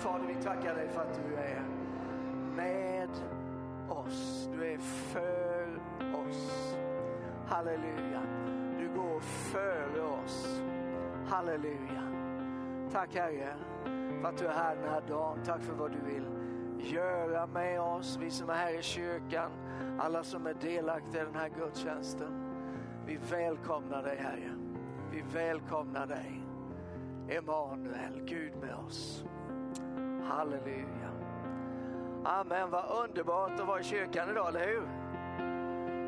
Fader, vi tackar dig för att du är med oss. Du är för oss. Halleluja. Du går före oss. Halleluja. Tack Herre för att du är här den här dagen. Tack för vad du vill göra med oss, vi som är här i kyrkan, alla som är delaktiga i den här gudstjänsten. Vi välkomnar dig Herre. Vi välkomnar dig. Emanuel, Gud med oss. Halleluja. Amen, vad underbart att vara i kyrkan idag, eller hur?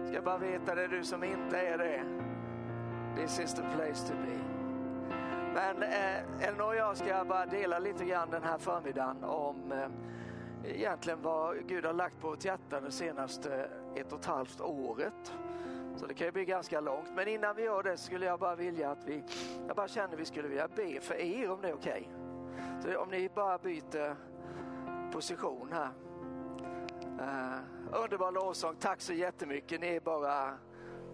Ska bara veta det du som inte är det. This is the place to be. Men eh, Elinor och jag ska bara dela lite grann den här förmiddagen om eh, egentligen vad Gud har lagt på vårt hjärta det senaste eh, ett och ett halvt året. Så det kan ju bli ganska långt. Men innan vi gör det skulle jag bara vilja att vi, jag bara känner att vi skulle vilja be för er om det är okej. Okay. Så om ni bara byter position här. Uh, underbar lovsång, tack så jättemycket. Ni är bara...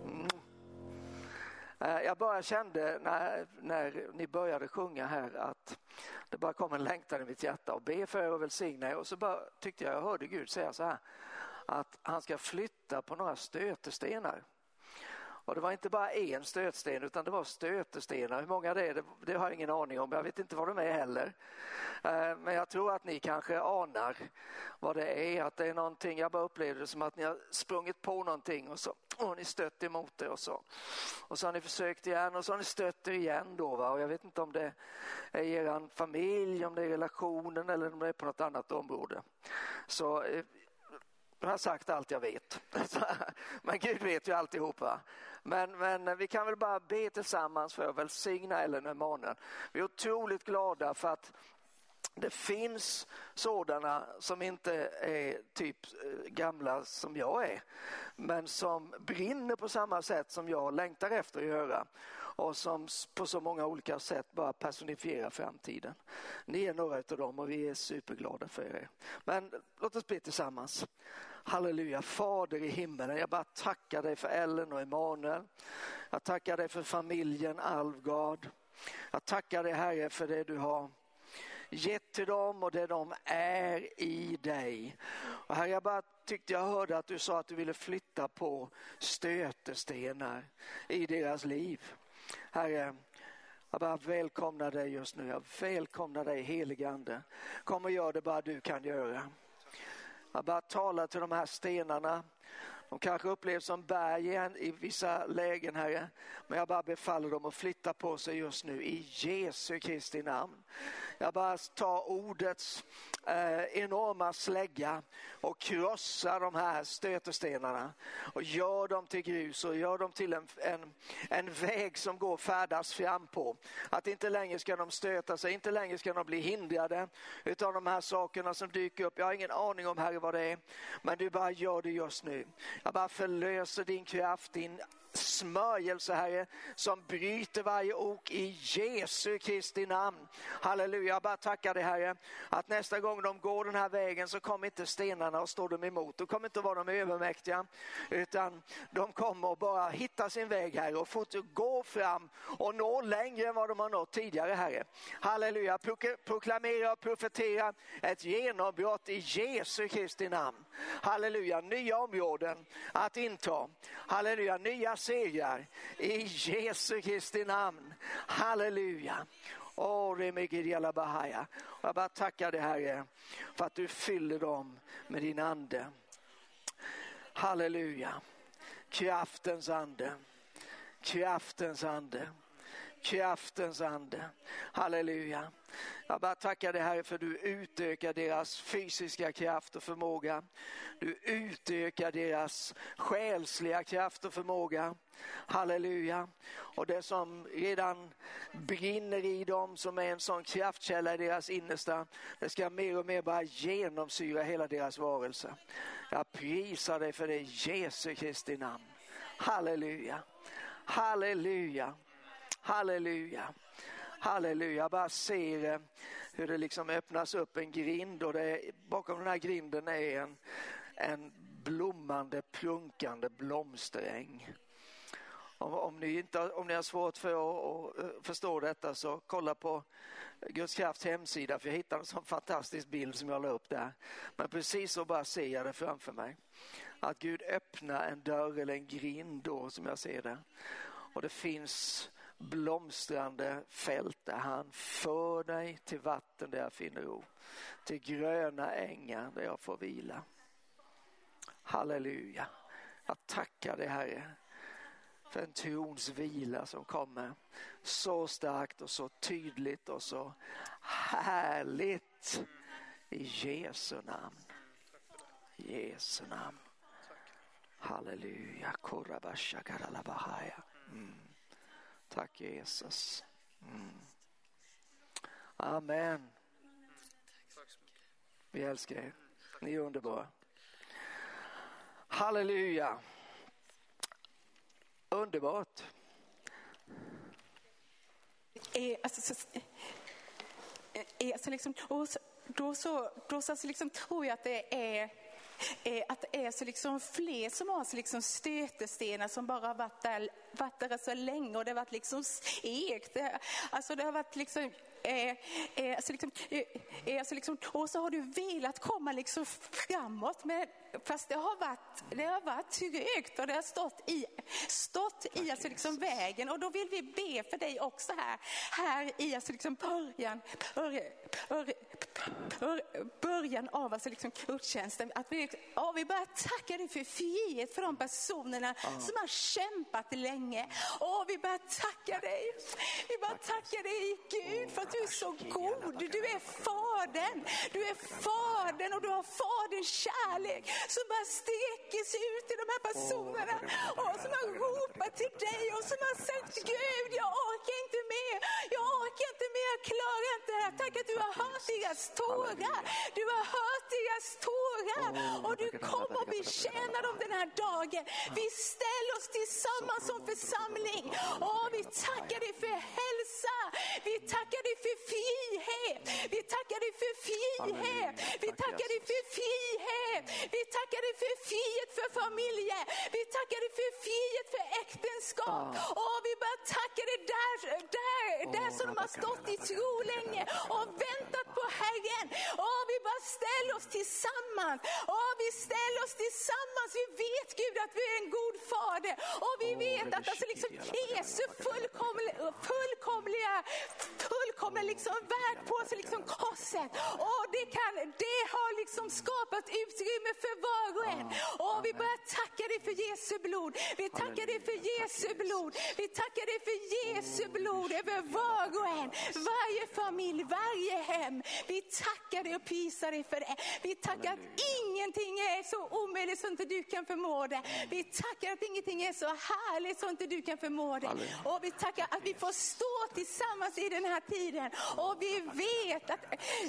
Mm. Uh, jag bara kände när, när ni började sjunga här att det bara kom en längtan i mitt hjärta och be för er och välsigna er. Och så bara tyckte jag jag hörde Gud säga så här att han ska flytta på några stötestenar. Och det var inte bara en stötsten utan det var stötestenar. Hur många det är det, det har jag ingen aning om. Jag vet inte vad de är heller. Eh, men jag tror att ni kanske anar vad det är. Att det är någonting, jag bara upplevde det som att ni har sprungit på någonting och så och ni stött emot det och så. Och så har ni försökt igen och så har ni stött er igen då. Va? Och jag vet inte om det är er familj, om det är relationen eller om det är på något annat område. Så eh, eh, jag har sagt allt jag vet. Men Gud vet ju alltihopa. Men, men vi kan väl bara be tillsammans för att välsigna Ellen och Emanuel. Vi är otroligt glada för att det finns sådana som inte är typ eh, gamla som jag är, men som brinner på samma sätt som jag längtar efter att göra och som på så många olika sätt bara personifierar framtiden. Ni är några av dem och vi är superglada för er. Men låt oss be tillsammans. Halleluja, Fader i himmelen, jag bara tackar dig för Ellen och Emanuel. Jag tackar dig för familjen Alvgard. Jag tackar dig Herre för det du har gett till dem och det de är i dig. Och herre, jag bara tyckte jag hörde att du sa att du ville flytta på stötestenar i deras liv. Herre, jag bara välkomnar dig just nu. Jag välkomnar dig heligande. Kom och gör det bara du kan göra. Jag bara talar till de här stenarna de kanske upplevs som berg i vissa lägen, Herre. Men jag bara befaller dem att flytta på sig just nu i Jesu Kristi namn. Jag bara tar ordets eh, enorma slägga och krossar de här stötestenarna och gör dem till grus och gör dem till en, en, en väg som går färdas fram på. Att inte längre ska de stöta sig, inte längre ska de bli hindrade utav de här sakerna som dyker upp. Jag har ingen aning om Herre vad det är, men du bara gör det just nu. Jag bara förlöser din kraft, din smörjelse Herre som bryter varje ok i Jesu Kristi namn. Halleluja, jag bara tackar dig Herre att nästa gång de går den här vägen så kommer inte stenarna och står dem emot. De kommer inte vara de övermäktiga utan de kommer bara hitta sin väg Herre och fort gå fram och nå längre än vad de har nått tidigare Herre. Halleluja, proklamera och profetera ett genombrott i Jesu Kristi namn. Halleluja, nya områden att inta. Halleluja, nya segrar i Jesu Kristi namn. Halleluja. Jag bara tackar dig Herre för att du fyller dem med din ande. Halleluja. Kraftens ande. Kraftens ande kraftens ande. Halleluja. Jag bara tackar dig Herre för du utökar deras fysiska kraft och förmåga. Du utökar deras själsliga kraft och förmåga. Halleluja. Och det som redan brinner i dem som är en sån kraftkälla i deras innersta, det ska mer och mer bara genomsyra hela deras varelse. Jag prisar dig för det i Jesu Kristi namn. Halleluja. Halleluja. Halleluja. Halleluja, jag bara ser eh, hur det liksom öppnas upp en grind och det, bakom den här grinden är en, en blommande, plunkande blomsteräng. Om, om, ni, inte, om ni har svårt för att, att eh, förstå detta så kolla på Guds krafts hemsida för jag hittade en sån fantastisk bild som jag la upp där. Men precis så bara ser jag det framför mig. Att Gud öppnar en dörr eller en grind då som jag ser det. Och det finns blomstrande fält där han för dig till vatten där jag finner ro. Till gröna ängar där jag får vila. Halleluja. Jag tackar dig Herre för en trons vila som kommer så starkt och så tydligt och så härligt i Jesu namn. I Jesu namn. Halleluja. Mm. Tack Jesus. Mm. Amen. Vi älskar er. Ni är underbara. Halleluja. Underbart. Eh, alltså, så, eh, alltså liksom, och så, då så, då så alltså liksom tror jag att det är att det är så liksom fler som har så liksom stötestenar som bara har varit där, varit där så länge och det har varit liksom segt. Alltså det har varit liksom Eh, eh, alltså liksom, eh, alltså liksom, och så har du velat komma liksom framåt, men fast det har varit, det har varit trögt och det har stått i, stått i alltså liksom vägen. Och då vill vi be för dig också här, här i alltså liksom början, början, av alltså liksom gudstjänsten. Att vi, ja, vi bara tackar dig för frihet för de personerna ah. som har kämpat länge. Och vi bara tackar dig. Vi bara tackar dig Gud för att du är så god. Du är Fadern. Du är Fadern och du har Faderns kärlek som bara sträcker sig ut till de här personerna och som har ropat till dig och som har sagt Gud, jag orkar inte mer. Jag orkar inte mer, jag klarar inte det här. Tack att du har hört deras tårar. Du har hört deras tårar och du kommer att betjäna dem den här dagen. Vi ställer oss tillsammans som församling och vi tackar dig för hälsa. Vi tackar dig för frihet. Vi tackar dig för frihet. Vi tackar dig för frihet. Vi tackar dig för frihet för familjer. Vi tackar dig för frihet för äktenskap. Och vi bara tackar dig där, där, där som de har stått i tro länge och väntat på Herren. Och vi bara ställer oss tillsammans. Och vi ställer oss tillsammans. Vi vet Gud att vi är en god fader. Och vi vet att alltså liksom Jesu fullkomliga, fullkomliga, fullkomliga liksom verk på sig liksom korset. Och det, kan, det har liksom skapat utrymme för var och en. Och vi börjar tacka dig för Jesu blod. Vi tackar dig för Jesu blod. Vi tackar dig för Jesu blod över var och en. Varje familj, varje hem. Vi tackar dig och prisar dig för det. Vi tackar att ingenting är så omöjligt som inte du kan förmå det. Vi tackar att ingenting är så härligt som inte du kan förmå det. Och vi tackar att vi får stå tillsammans i den här tiden. Och vi vet att,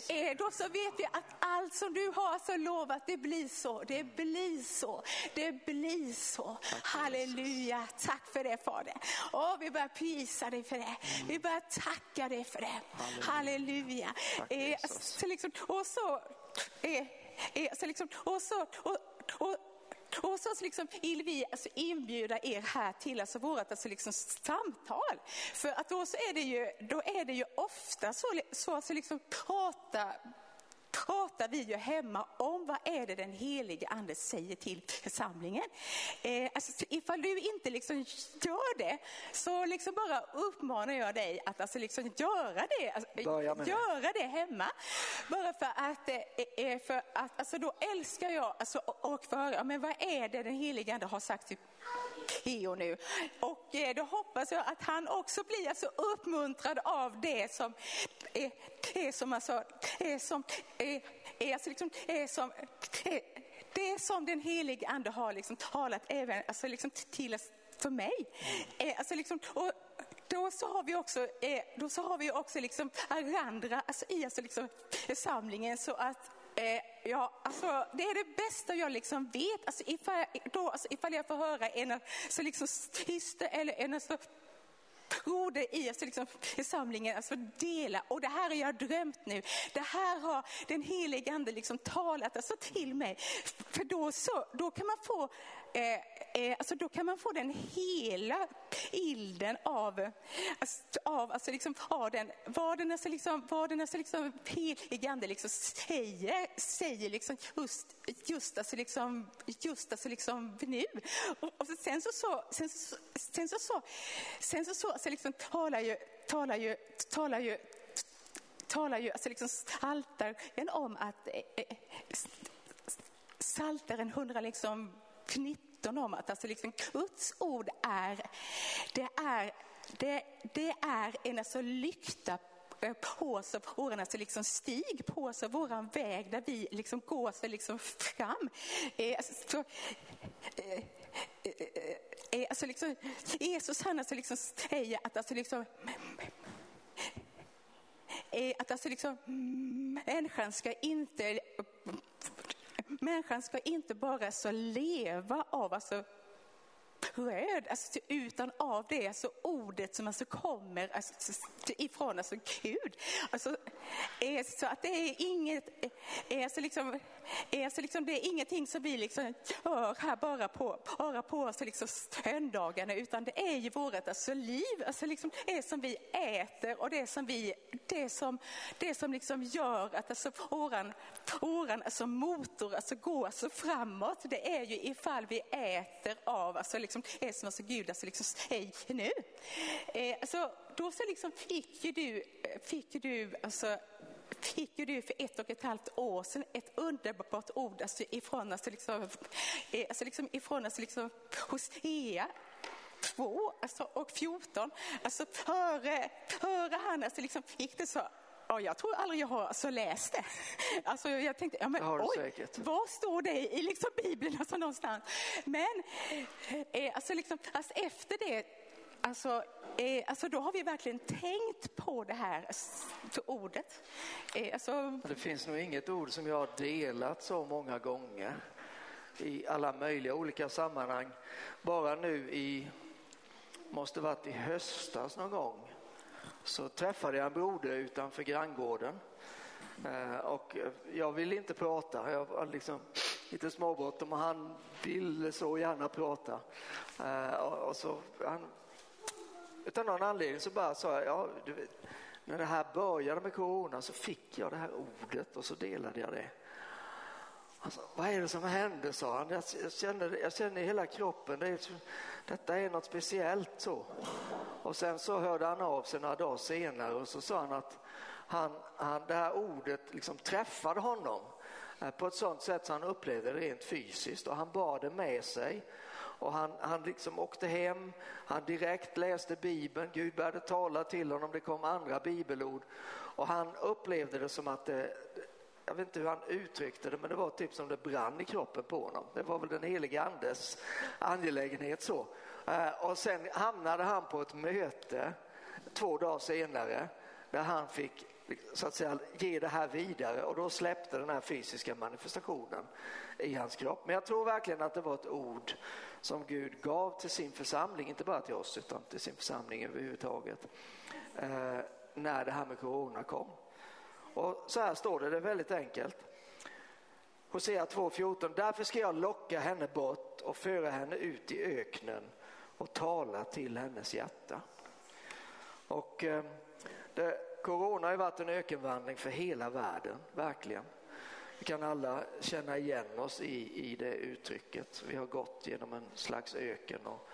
eh, då så vet vi att allt som du har så lovat, det blir så. Det blir så. Det blir så. Halleluja. Tack för det Fader. Och vi börjar prisa dig för det. Vi börjar tacka dig för det. Halleluja. Eh, så liksom, och så, eh, eh, så liksom, och så, och, och, och så liksom vill vi alltså inbjuda er här till alltså vårt alltså liksom samtal. För att då, så är, det ju, då är det ju ofta så, så alltså liksom prata pratar vi ju hemma om vad är det den helige ande säger till församlingen. Eh, alltså, ifall du inte liksom gör det så liksom bara uppmanar jag dig att alltså liksom göra det, alltså, göra det hemma. Bara för att, eh, eh, för att alltså, då älskar jag alltså, och få höra, men vad är det den helige ande har sagt till Heo nu. Och eh, då hoppas jag att han också blir alltså uppmuntrad av det som är, är som, alltså, är som, är, är alltså liksom, är som, är, det som den helige ande har liksom talat även alltså liksom till oss för mig. Eh, alltså liksom, och då så har vi också, eh, då så har vi också liksom andra alltså i alltså liksom samlingen så att ja, alltså, det är det bästa jag liksom vet. Alltså, ifall, då, alltså, ifall jag får höra en så liksom tyst eller en så broder i oss liksom, församlingen att alltså dela. Och det här har jag drömt nu. Det här har den helige ande liksom talat alltså till mig. För då, så, då kan man få eh, eh, alltså då kan man få den hela bilden av, alltså, av, alltså liksom, av den, vad den, alltså liksom, vad den alltså liksom, helige ande liksom säger, säger liksom just, just, alltså liksom, just alltså liksom nu. Och, och sen så, så, sen så, sen så, så, sen så, så så liksom, talar ju, talar ju, talar ju talar ju alltså liksom saltaren om att eh, eh saltaren 100 liksom 19 om att alltså liksom Guds ord är, det är, det, det är en alltså lykta eh, på oss av våran alltså liksom stig, på oss av våran väg där vi liksom går så liksom fram. Eh, alltså, så, eh, Eh, eh, eh, alltså liksom, Jesus han alltså liksom säger att alltså liksom, att alltså liksom, människan ska inte människan ska inte bara så leva av alltså bröd, alltså, utan av det alltså, ordet som alltså kommer alltså, alltså ifrån alltså, Gud. Alltså, så att det är inget, är alltså, liksom, är alltså, liksom, det är ingenting som vi liksom gör här bara på, bara på alltså, liksom, söndagarna, utan det är ju vårt alltså, liv, alltså, liksom, det som vi äter och det som, vi, det som, det som liksom gör att alltså, våran, våran alltså, motor alltså, går alltså, framåt. Det är ju ifall vi äter av alltså, liksom, det som alltså Gud alltså liksom säger nu. Eh, alltså, då så liksom fick ju du, fick ju du alltså, fick ju du för ett och ett halvt år sedan ett underbart ord alltså ifrån, alltså liksom, eh, alltså liksom ifrån alltså liksom Hosea 2 alltså, och 14. Alltså före, före han alltså liksom fick det så Ja, jag tror aldrig jag har alltså läst det. Alltså, jag tänkte, ja, men, oj, säkert. vad står det i liksom, Bibeln alltså, någonstans? Men eh, alltså, liksom, alltså, efter det Alltså, eh, alltså då har vi verkligen tänkt på det här ordet. Eh, alltså... Det finns nog inget ord som jag har delat så många gånger i alla möjliga olika sammanhang. Bara nu i, måste varit i höstas någon gång, så träffade jag en broder utanför granngården. Eh, och jag ville inte prata, jag var liksom lite småbråttom och han ville så gärna prata. Eh, och så, han, utan någon anledning så bara sa jag, ja, du vet, när det här började med corona så fick jag det här ordet och så delade jag det. Alltså, vad är det som händer, sa han. Jag, jag, känner, jag känner i hela kroppen, det är, detta är något speciellt så. Och sen så hörde han av sig några dagar senare och så sa han att han, han, det här ordet liksom träffade honom eh, på ett sånt sätt så han upplevde det rent fysiskt och han bar det med sig. Och han, han liksom åkte hem, han direkt läste Bibeln, Gud började tala till honom, det kom andra bibelord och han upplevde det som att det, jag vet inte hur han uttryckte det, men det var typ som det brann i kroppen på honom. Det var väl den helige andes angelägenhet så. Eh, och sen hamnade han på ett möte två dagar senare där han fick så att säga ge det här vidare och då släppte den här fysiska manifestationen i hans kropp. Men jag tror verkligen att det var ett ord som Gud gav till sin församling, inte bara till oss utan till sin församling överhuvudtaget, eh, när det här med corona kom. Och så här står det, det är väldigt enkelt. Hosea 2.14, därför ska jag locka henne bort och föra henne ut i öknen och tala till hennes hjärta. Och eh, det, corona har ju varit en ökenvandring för hela världen, verkligen. Vi kan alla känna igen oss i, i det uttrycket. Vi har gått genom en slags öken. Och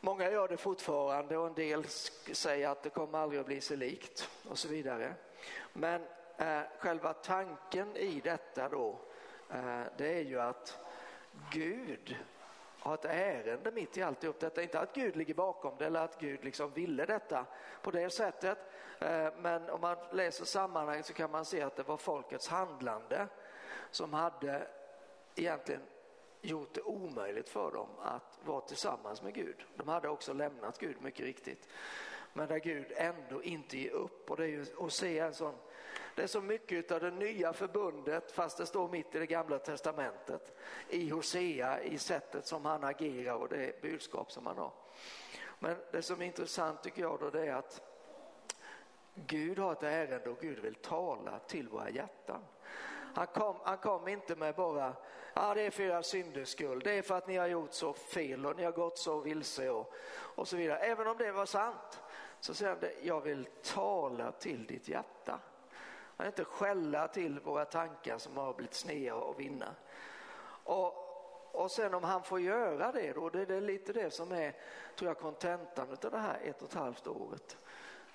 många gör det fortfarande och en del säger att det kommer aldrig att bli sig likt och så vidare. Men eh, själva tanken i detta då, eh, det är ju att Gud har ett ärende mitt i alltihop detta. Inte att Gud ligger bakom det eller att Gud liksom ville detta på det sättet. Eh, men om man läser sammanhanget så kan man se att det var folkets handlande som hade egentligen gjort det omöjligt för dem att vara tillsammans med Gud. De hade också lämnat Gud mycket riktigt. Men där Gud ändå inte ger upp och det är ju att se en sån det är så mycket av det nya förbundet fast det står mitt i det gamla testamentet i Hosea i sättet som han agerar och det budskap som han har. Men det som är intressant tycker jag då det är att Gud har ett ärende och Gud vill tala till våra hjärtan. Han kom, han kom inte med bara, ja det är för era synders skull, det är för att ni har gjort så fel och ni har gått så vilse och, och så vidare. Även om det var sant så säger han, det, jag vill tala till ditt hjärta. Han inte skälla till våra tankar som har blivit sneda och vinna. Och, och sen om han får göra det då, det, det är lite det som är, tror jag, kontentan av det här ett och ett halvt året.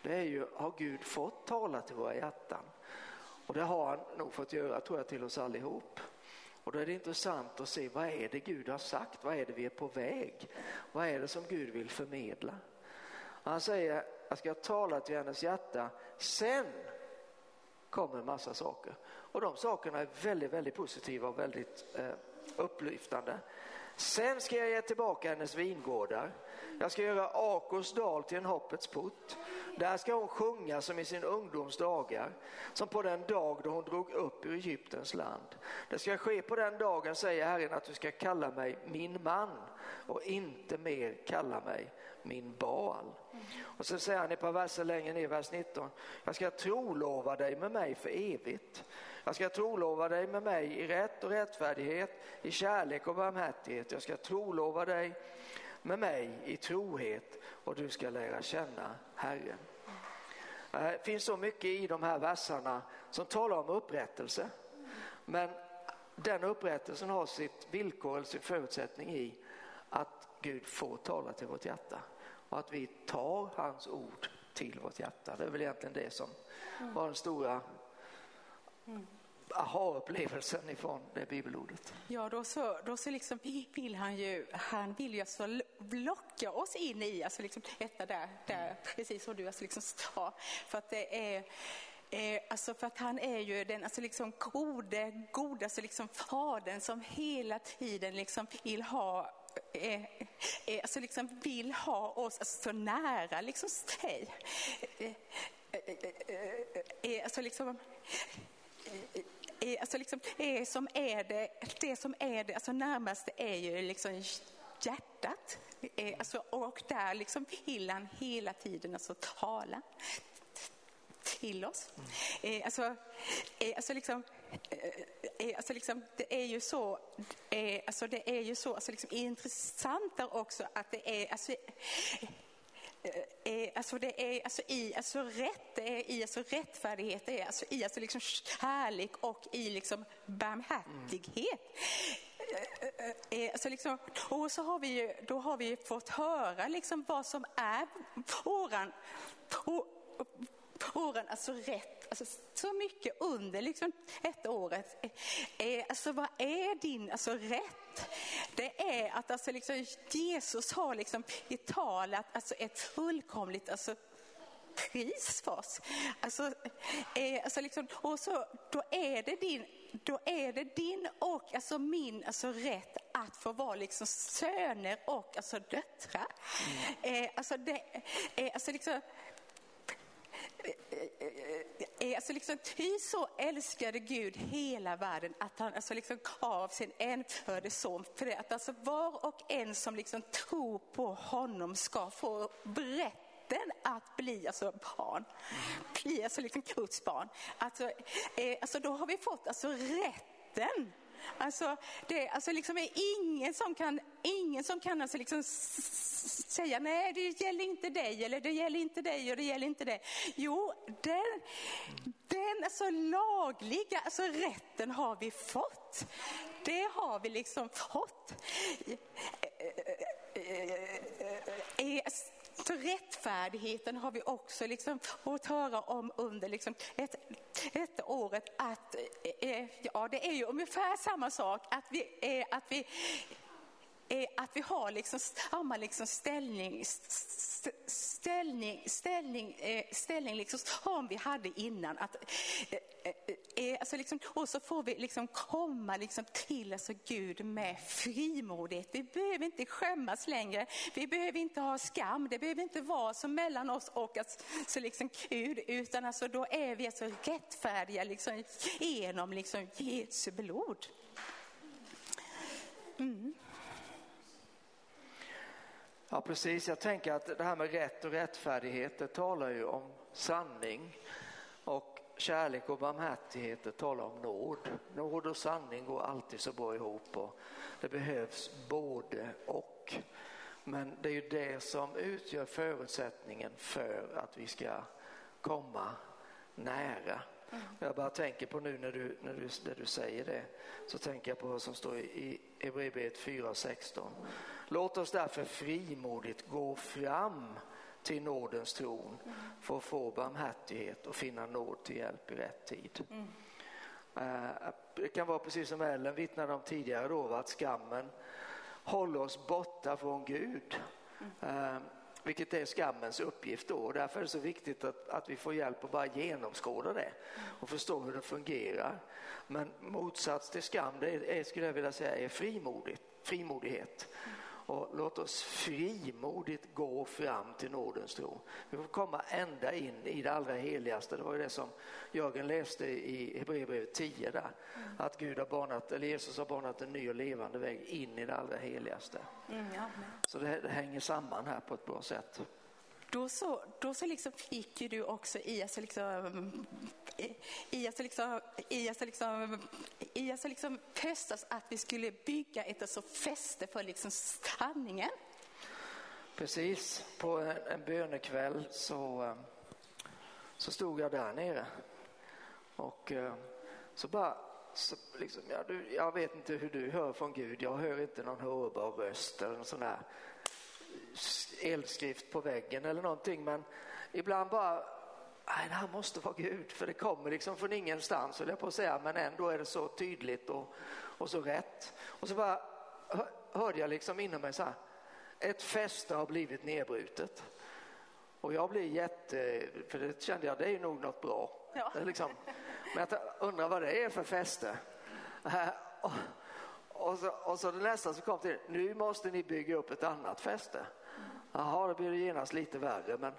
Det är ju, har Gud fått tala till våra hjärtan? Och det har han nog fått göra, tror jag, till oss allihop. Och då är det intressant att se vad är det Gud har sagt, vad är det vi är på väg? Vad är det som Gud vill förmedla? Han säger, jag ska tala till hennes hjärta, sen kommer en massa saker. Och de sakerna är väldigt, väldigt positiva och väldigt eh, upplyftande. Sen ska jag ge tillbaka hennes vingårdar. Jag ska göra Akos dal till en hoppets port. Där ska hon sjunga som i sin ungdoms dagar, som på den dag då hon drog upp ur Egyptens land. Det ska ske på den dagen, säger Herren, att du ska kalla mig min man och inte mer kalla mig min Baal. Och så säger han ett par verser längre ner, vers 19. Jag ska trolova dig med mig för evigt. Jag ska trolova dig med mig i rätt och rättfärdighet, i kärlek och barmhärtighet. Jag ska trolova dig med mig i trohet och du ska lära känna Herren. Det finns så mycket i de här verserna som talar om upprättelse. Men den upprättelsen har sitt villkor eller sin förutsättning i att Gud får tala till vårt hjärta och att vi tar hans ord till vårt hjärta. Det är väl egentligen det som var den stora aha-upplevelsen ifrån det bibelordet. Ja, då så, då så liksom vill han ju, han vill ju alltså locka oss in i, alltså liksom detta där, där precis som du alltså liksom sa, för att det är Eh, alltså för att han är ju den alltså liksom gode, godaste alltså liksom fadern som hela tiden liksom vill ha är, är, alltså liksom vill ha oss alltså så nära liksom sig. Är, eh, alltså liksom är, alltså liksom, är som är det, det som är det alltså närmaste är ju liksom hjärtat. Är, Alltså, och där liksom vill han hela tiden alltså tala till oss. Mm. Alltså, alltså liksom, alltså liksom, det är ju så, alltså det är ju så alltså liksom intressant också att det är alltså, är, alltså det är alltså i alltså rätt, det är i alltså rättfärdighet, det är alltså i alltså liksom kärlek och i liksom barmhärtighet. Mm. Alltså liksom, och så har vi ju, då har vi fått höra liksom vad som är våran, våran alltså rätt, alltså så mycket under liksom ett året. Alltså vad är din alltså rätt? det är att alltså liksom Jesus har liksom betalat alltså ett fullkomligt alltså pris för oss. Alltså, eh, alltså liksom, och så, då, är det din, då är det din och alltså min alltså rätt att få vara liksom söner och alltså döttrar. Mm. Eh, alltså det, eh, alltså liksom, Eh, eh, eh, alltså liksom, ty så älskade Gud hela världen att han alltså liksom gav sin enfödde son för det. Att alltså var och en som liksom tror på honom ska få rätten att bli alltså barn. Bli alltså liksom Guds barn. Alltså, eh, alltså då har vi fått alltså rätten Alltså, det alltså liksom är ingen som kan, ingen som kan alltså liksom säga nej det gäller inte dig eller det gäller inte dig och det gäller inte dig. Jo, den, den alltså lagliga alltså rätten har vi fått. Det har vi liksom fått. Så rättfärdigheten har vi också liksom fått höra om under liksom ett, ett året att eh, eh ja, det är ju ungefär samma sak att vi, eh, att vi är att vi har liksom samma liksom ställning, ställning, ställning, eh, ställning liksom som vi hade innan. Att, eh, eh, alltså liksom, och så får vi liksom komma liksom till alltså Gud med frimodighet. Vi behöver inte skämmas längre. Vi behöver inte ha skam. Det behöver inte vara så mellan oss och alltså liksom Gud, utan alltså då är vi alltså rättfärdiga liksom genom liksom Jesu blod. Mm. Ja, precis. Jag tänker att det här med rätt och rättfärdighet, det talar ju om sanning. Och kärlek och barmhärtighet, det talar om nåd. Nåd och sanning går alltid så bra ihop och det behövs både och. Men det är ju det som utgör förutsättningen för att vi ska komma nära. Mm. Jag bara tänker på nu när du, när, du, när du säger det, så tänker jag på vad som står i Hebreerbrevet 4.16. Låt oss därför frimodigt gå fram till nådens tron mm. för att få barmhärtighet och finna nåd till hjälp i rätt tid. Mm. Uh, det kan vara precis som Ellen vittnade om tidigare då, att skammen håller oss borta från Gud. Mm. Uh, vilket är skammens uppgift då. Och därför är det så viktigt att, att vi får hjälp att bara genomskåda det och förstå hur det fungerar. Men motsats till skam, det är, skulle jag vilja säga, är frimodigt, frimodighet. Och låt oss frimodigt gå fram till nådens tro. Vi får komma ända in i det allra heligaste. Det var ju det som Jörgen läste i Hebreerbrevet 10 där. Mm. Att Gud har banat, eller Jesus har banat en ny och levande väg in i det allra heligaste. Mm, ja, så det, det hänger samman här på ett bra sätt. Då så, då så liksom fick ju du också i alltså liksom, i alltså liksom, i oss liksom, i alltså liksom pöstas att vi skulle bygga ett alltså fäste för liksom sanningen. Precis, på en, en bönekväll så, så stod jag där nere och eh, så bara så liksom, ja, du, jag vet inte hur du hör från Gud, jag hör inte någon hörbar röst eller något sånt där eldskrift på väggen eller någonting men ibland bara nej det här måste vara Gud för det kommer liksom från ingenstans höll jag på att säga men ändå är det så tydligt och, och så rätt. Och så bara hörde jag liksom inom mig så här ett fäste har blivit nedbrutet och jag blir jätte, för det kände jag det är nog något bra. Ja. liksom. men jag undrar vad det är för fäste. Och så, och så det nästa som kom till nu måste ni bygga upp ett annat fäste Jaha, då blir det genast lite värre. Men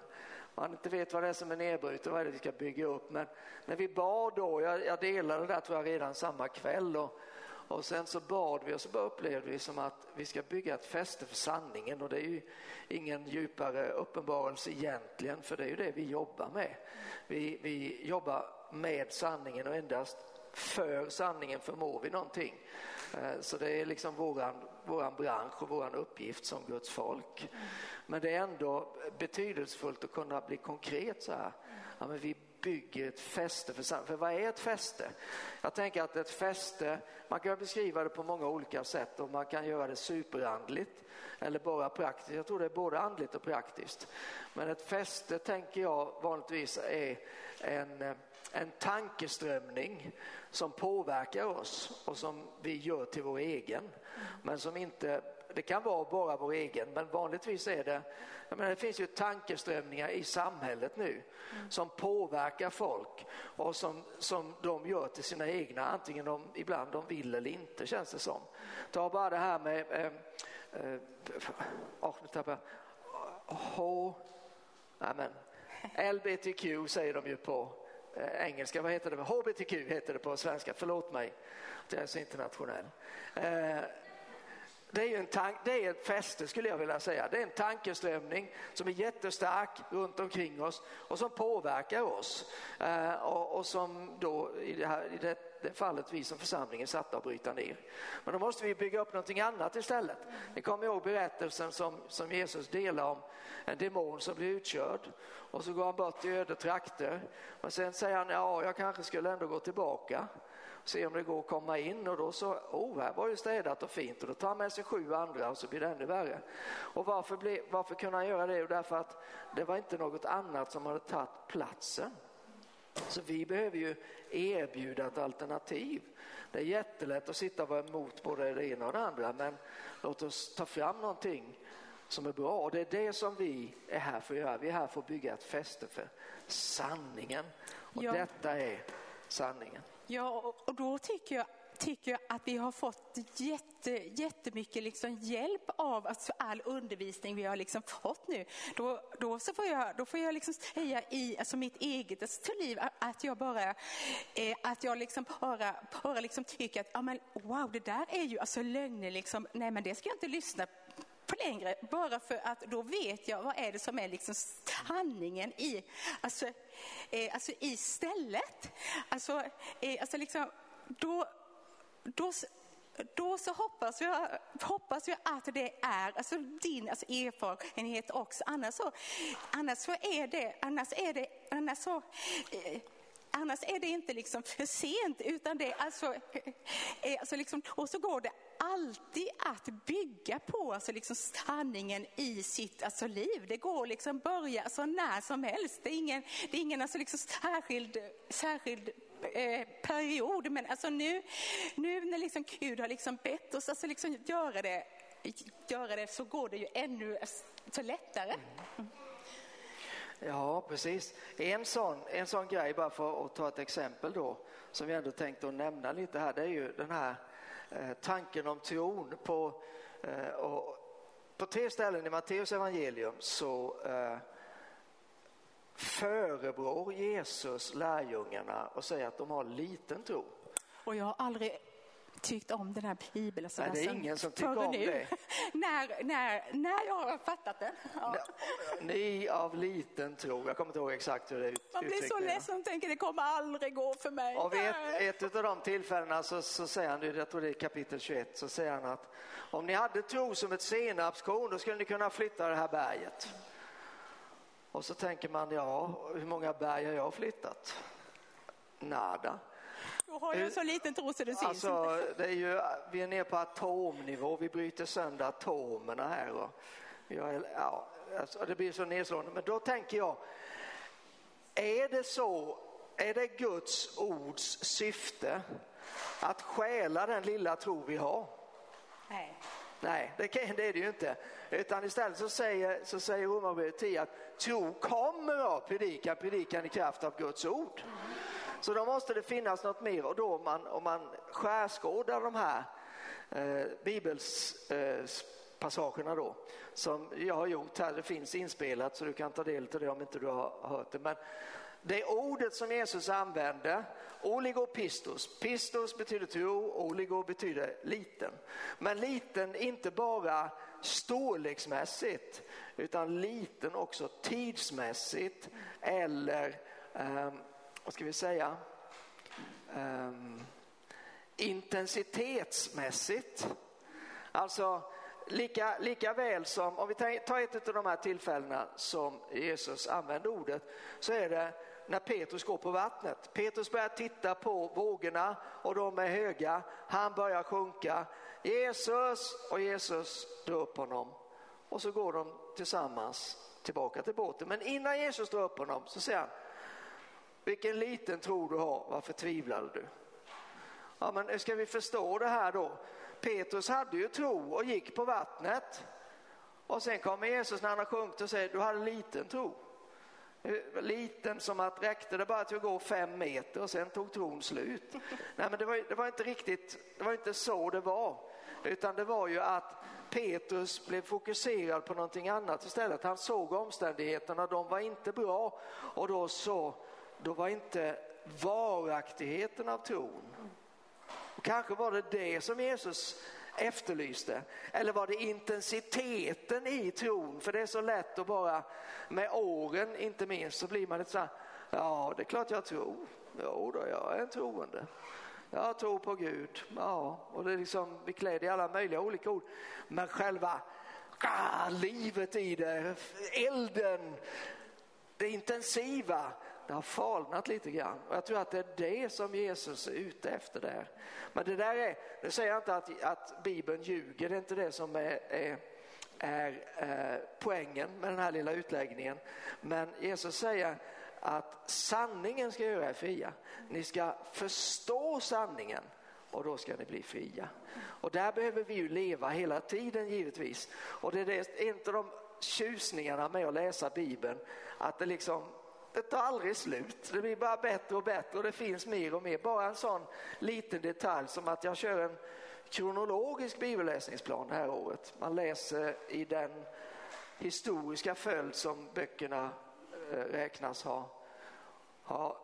man inte vet vad det är som är nedbrutet vad är det vi ska bygga upp. Men när vi bad då, jag, jag delade det där tror jag redan samma kväll och, och sen så bad vi och så bara upplevde vi som att vi ska bygga ett fäste för sanningen och det är ju ingen djupare uppenbarelse egentligen för det är ju det vi jobbar med. Vi, vi jobbar med sanningen och endast för sanningen förmår vi någonting. Eh, så det är liksom våran, våran bransch och våran uppgift som Guds folk. Men det är ändå betydelsefullt att kunna bli konkret så här. Ja, men vi bygger ett fäste för sanningen. För vad är ett fäste? Jag tänker att ett fäste, man kan beskriva det på många olika sätt och man kan göra det superandligt eller bara praktiskt. Jag tror det är både andligt och praktiskt. Men ett fäste tänker jag vanligtvis är en, eh, en tankeströmning som påverkar oss och som vi gör till vår egen. Men som inte, det kan vara bara vår egen, men vanligtvis är det, jag menar, det finns ju tankeströmningar i samhället nu som påverkar folk och som, som de gör till sina egna, antingen de ibland de vill eller inte känns det som. Ta bara det här med eh, eh, oh, nu tappar jag, H, nej men, LBTQ säger de ju på eh, engelska, vad heter det? HBTQ heter det på svenska, förlåt mig att jag är så internationell. Eh, det är ju en tank, det är ett fäste skulle jag vilja säga. Det är en tankeströmning som är jättestark runt omkring oss och som påverkar oss. Eh, och, och, som då i det, här, i det, det fallet vi som församling är satta att bryta ner. Men då måste vi bygga upp någonting annat istället. Ni kommer ihåg berättelsen som, som Jesus delar om en demon som blir utkörd och så går han bort i öde trakter. Men sen säger han, ja jag kanske skulle ändå gå tillbaka se om det går att komma in och då så, oh här var ju städat och fint och då tar han med sig sju andra och så blir det ännu värre. Och varför, ble, varför kunde han göra det? Jo, därför att det var inte något annat som hade tagit platsen. Så vi behöver ju erbjuda ett alternativ. Det är jättelätt att sitta och vara emot både det ena och det andra men låt oss ta fram någonting som är bra och det är det som vi är här för att göra. Vi är här för att bygga ett fäste för sanningen och ja. detta är sanningen. Ja, och då tycker jag tycker jag att vi har fått jätte, jättemycket liksom hjälp av alltså all undervisning vi har liksom fått nu. Då, då, så får jag, då får jag liksom säga i alltså mitt eget alltså, liv att jag bara, eh, att jag liksom bara, bara liksom tycker att ja, men, wow, det där är ju alltså lögner. Liksom. Nej, men det ska jag inte lyssna på längre, bara för att då vet jag vad är det som är liksom sanningen i, alltså, eh, alltså i stället. Alltså, eh, alltså liksom, då, då då så hoppas jag, hoppas jag att det är alltså din alltså erfarenhet också. Annars så, annars så är det, annars är det, annars så, eh, annars är det inte liksom för sent utan det är alltså, eh, alltså liksom, och så går det alltid att bygga på alltså liksom sanningen i sitt alltså liv. Det går liksom börja alltså när som helst. Det är ingen, det är ingen alltså liksom särskild, särskild eh, period. Men alltså nu, nu när liksom Gud har liksom bett oss alltså liksom göra, det, göra det så går det ju ännu så lättare. Mm. Ja, precis. En sån, en sån grej, bara för att ta ett exempel då, som vi ändå tänkte att nämna lite här, det är ju den här Eh, tanken om tron. På, eh, och, på tre ställen i Matteus evangelium så eh, förebrår Jesus lärjungarna och säger att de har liten tro. Och jag har aldrig tyckt om den här bibeln. Nej, det är ingen som tycker om nu. det. när, när, när jag har fattat det. Ja. Ni av liten tro, jag kommer inte ihåg exakt hur det uttryckte Man blir så ledsen och tänker det kommer aldrig gå för mig. Och vid ett, ett av de tillfällena så, så säger han, jag tror det är kapitel 21, så säger han att om ni hade tro som ett senapskorn då skulle ni kunna flytta det här berget. Och så tänker man, ja, hur många berg har jag flyttat? Nada. Du har ju så liten tro så det syns alltså, det är ju, Vi är nere på atomnivå, vi bryter sönder atomerna här. Och jag, ja, alltså, det blir så nedslående. Men då tänker jag, är det så, är det Guds ords syfte att stjäla den lilla tro vi har? Nej. Nej, det, kan, det är det ju inte. Utan istället så säger, så säger Romarbrevet 10 att tro kommer av predikan, predikan i kraft av Guds ord. Så då måste det finnas något mer och då om man, om man skärskådar de här eh, bibelspassagerna eh, då som jag har gjort här, det finns inspelat så du kan ta del av det om inte du har hört det. Men det ordet som Jesus använde, oligopistos, pistos betyder tro, oligo betyder liten. Men liten inte bara storleksmässigt utan liten också tidsmässigt eller eh, vad ska vi säga, um, intensitetsmässigt. Alltså lika, lika väl som, om vi tar ett av de här tillfällena som Jesus använde ordet, så är det när Petrus går på vattnet. Petrus börjar titta på vågorna och de är höga. Han börjar sjunka. Jesus och Jesus drar upp honom och så går de tillsammans tillbaka till båten. Men innan Jesus drar upp honom så säger han vilken liten tro du har, varför tvivlade du? Ja, men ska vi förstå det här då? Petrus hade ju tro och gick på vattnet. Och sen kommer Jesus när han har sjunkit och säger du hade liten tro. Liten som att räckte det bara till att gå fem meter och sen tog tron slut. Nej men det var, det var inte riktigt, det var inte så det var. Utan det var ju att Petrus blev fokuserad på någonting annat istället. Han såg omständigheterna, de var inte bra och då så då var inte varaktigheten av tron. Och kanske var det det som Jesus efterlyste. Eller var det intensiteten i tron? För det är så lätt att bara med åren inte minst så blir man lite så här, ja det är klart jag tror. Jo då, jag är en troende. Jag tror på Gud. Ja, och det är liksom, vi klär i alla möjliga olika ord. Men själva ah, livet i det, elden, det intensiva, det har falnat lite grann. Och jag tror att det är det som Jesus är ute efter där. Men det där är, nu säger jag inte att, att Bibeln ljuger, det är inte det som är, är, är eh, poängen med den här lilla utläggningen. Men Jesus säger att sanningen ska göra er fria. Ni ska förstå sanningen och då ska ni bli fria. Och där behöver vi ju leva hela tiden givetvis. Och det är en av de tjusningarna med att läsa Bibeln, att det liksom det tar aldrig slut. Det blir bara bättre och bättre och det finns mer och mer. Bara en sån liten detalj som att jag kör en kronologisk bibelläsningsplan det här året. Man läser i den historiska följd som böckerna eh, räknas ha, ha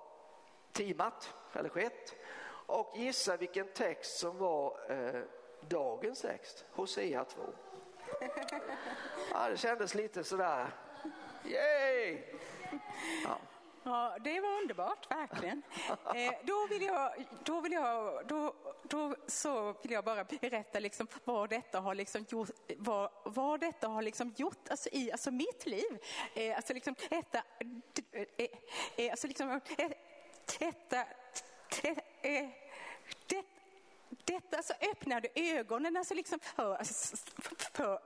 timat eller skett. Och gissa vilken text som var eh, dagens text, Hosea 2. Ja, det kändes lite sådär. Yay! Ja. Ja, det var underbart, verkligen. Eh, då vill jag, då vill jag, då, då så vill jag bara berätta liksom vad detta har liksom gjort, vad, vad detta har liksom gjort alltså i alltså mitt liv. Eh, alltså liksom detta, eh, eh, alltså liksom eh, detta, eh, det, detta så öppnade ögonen alltså liksom för, alltså, för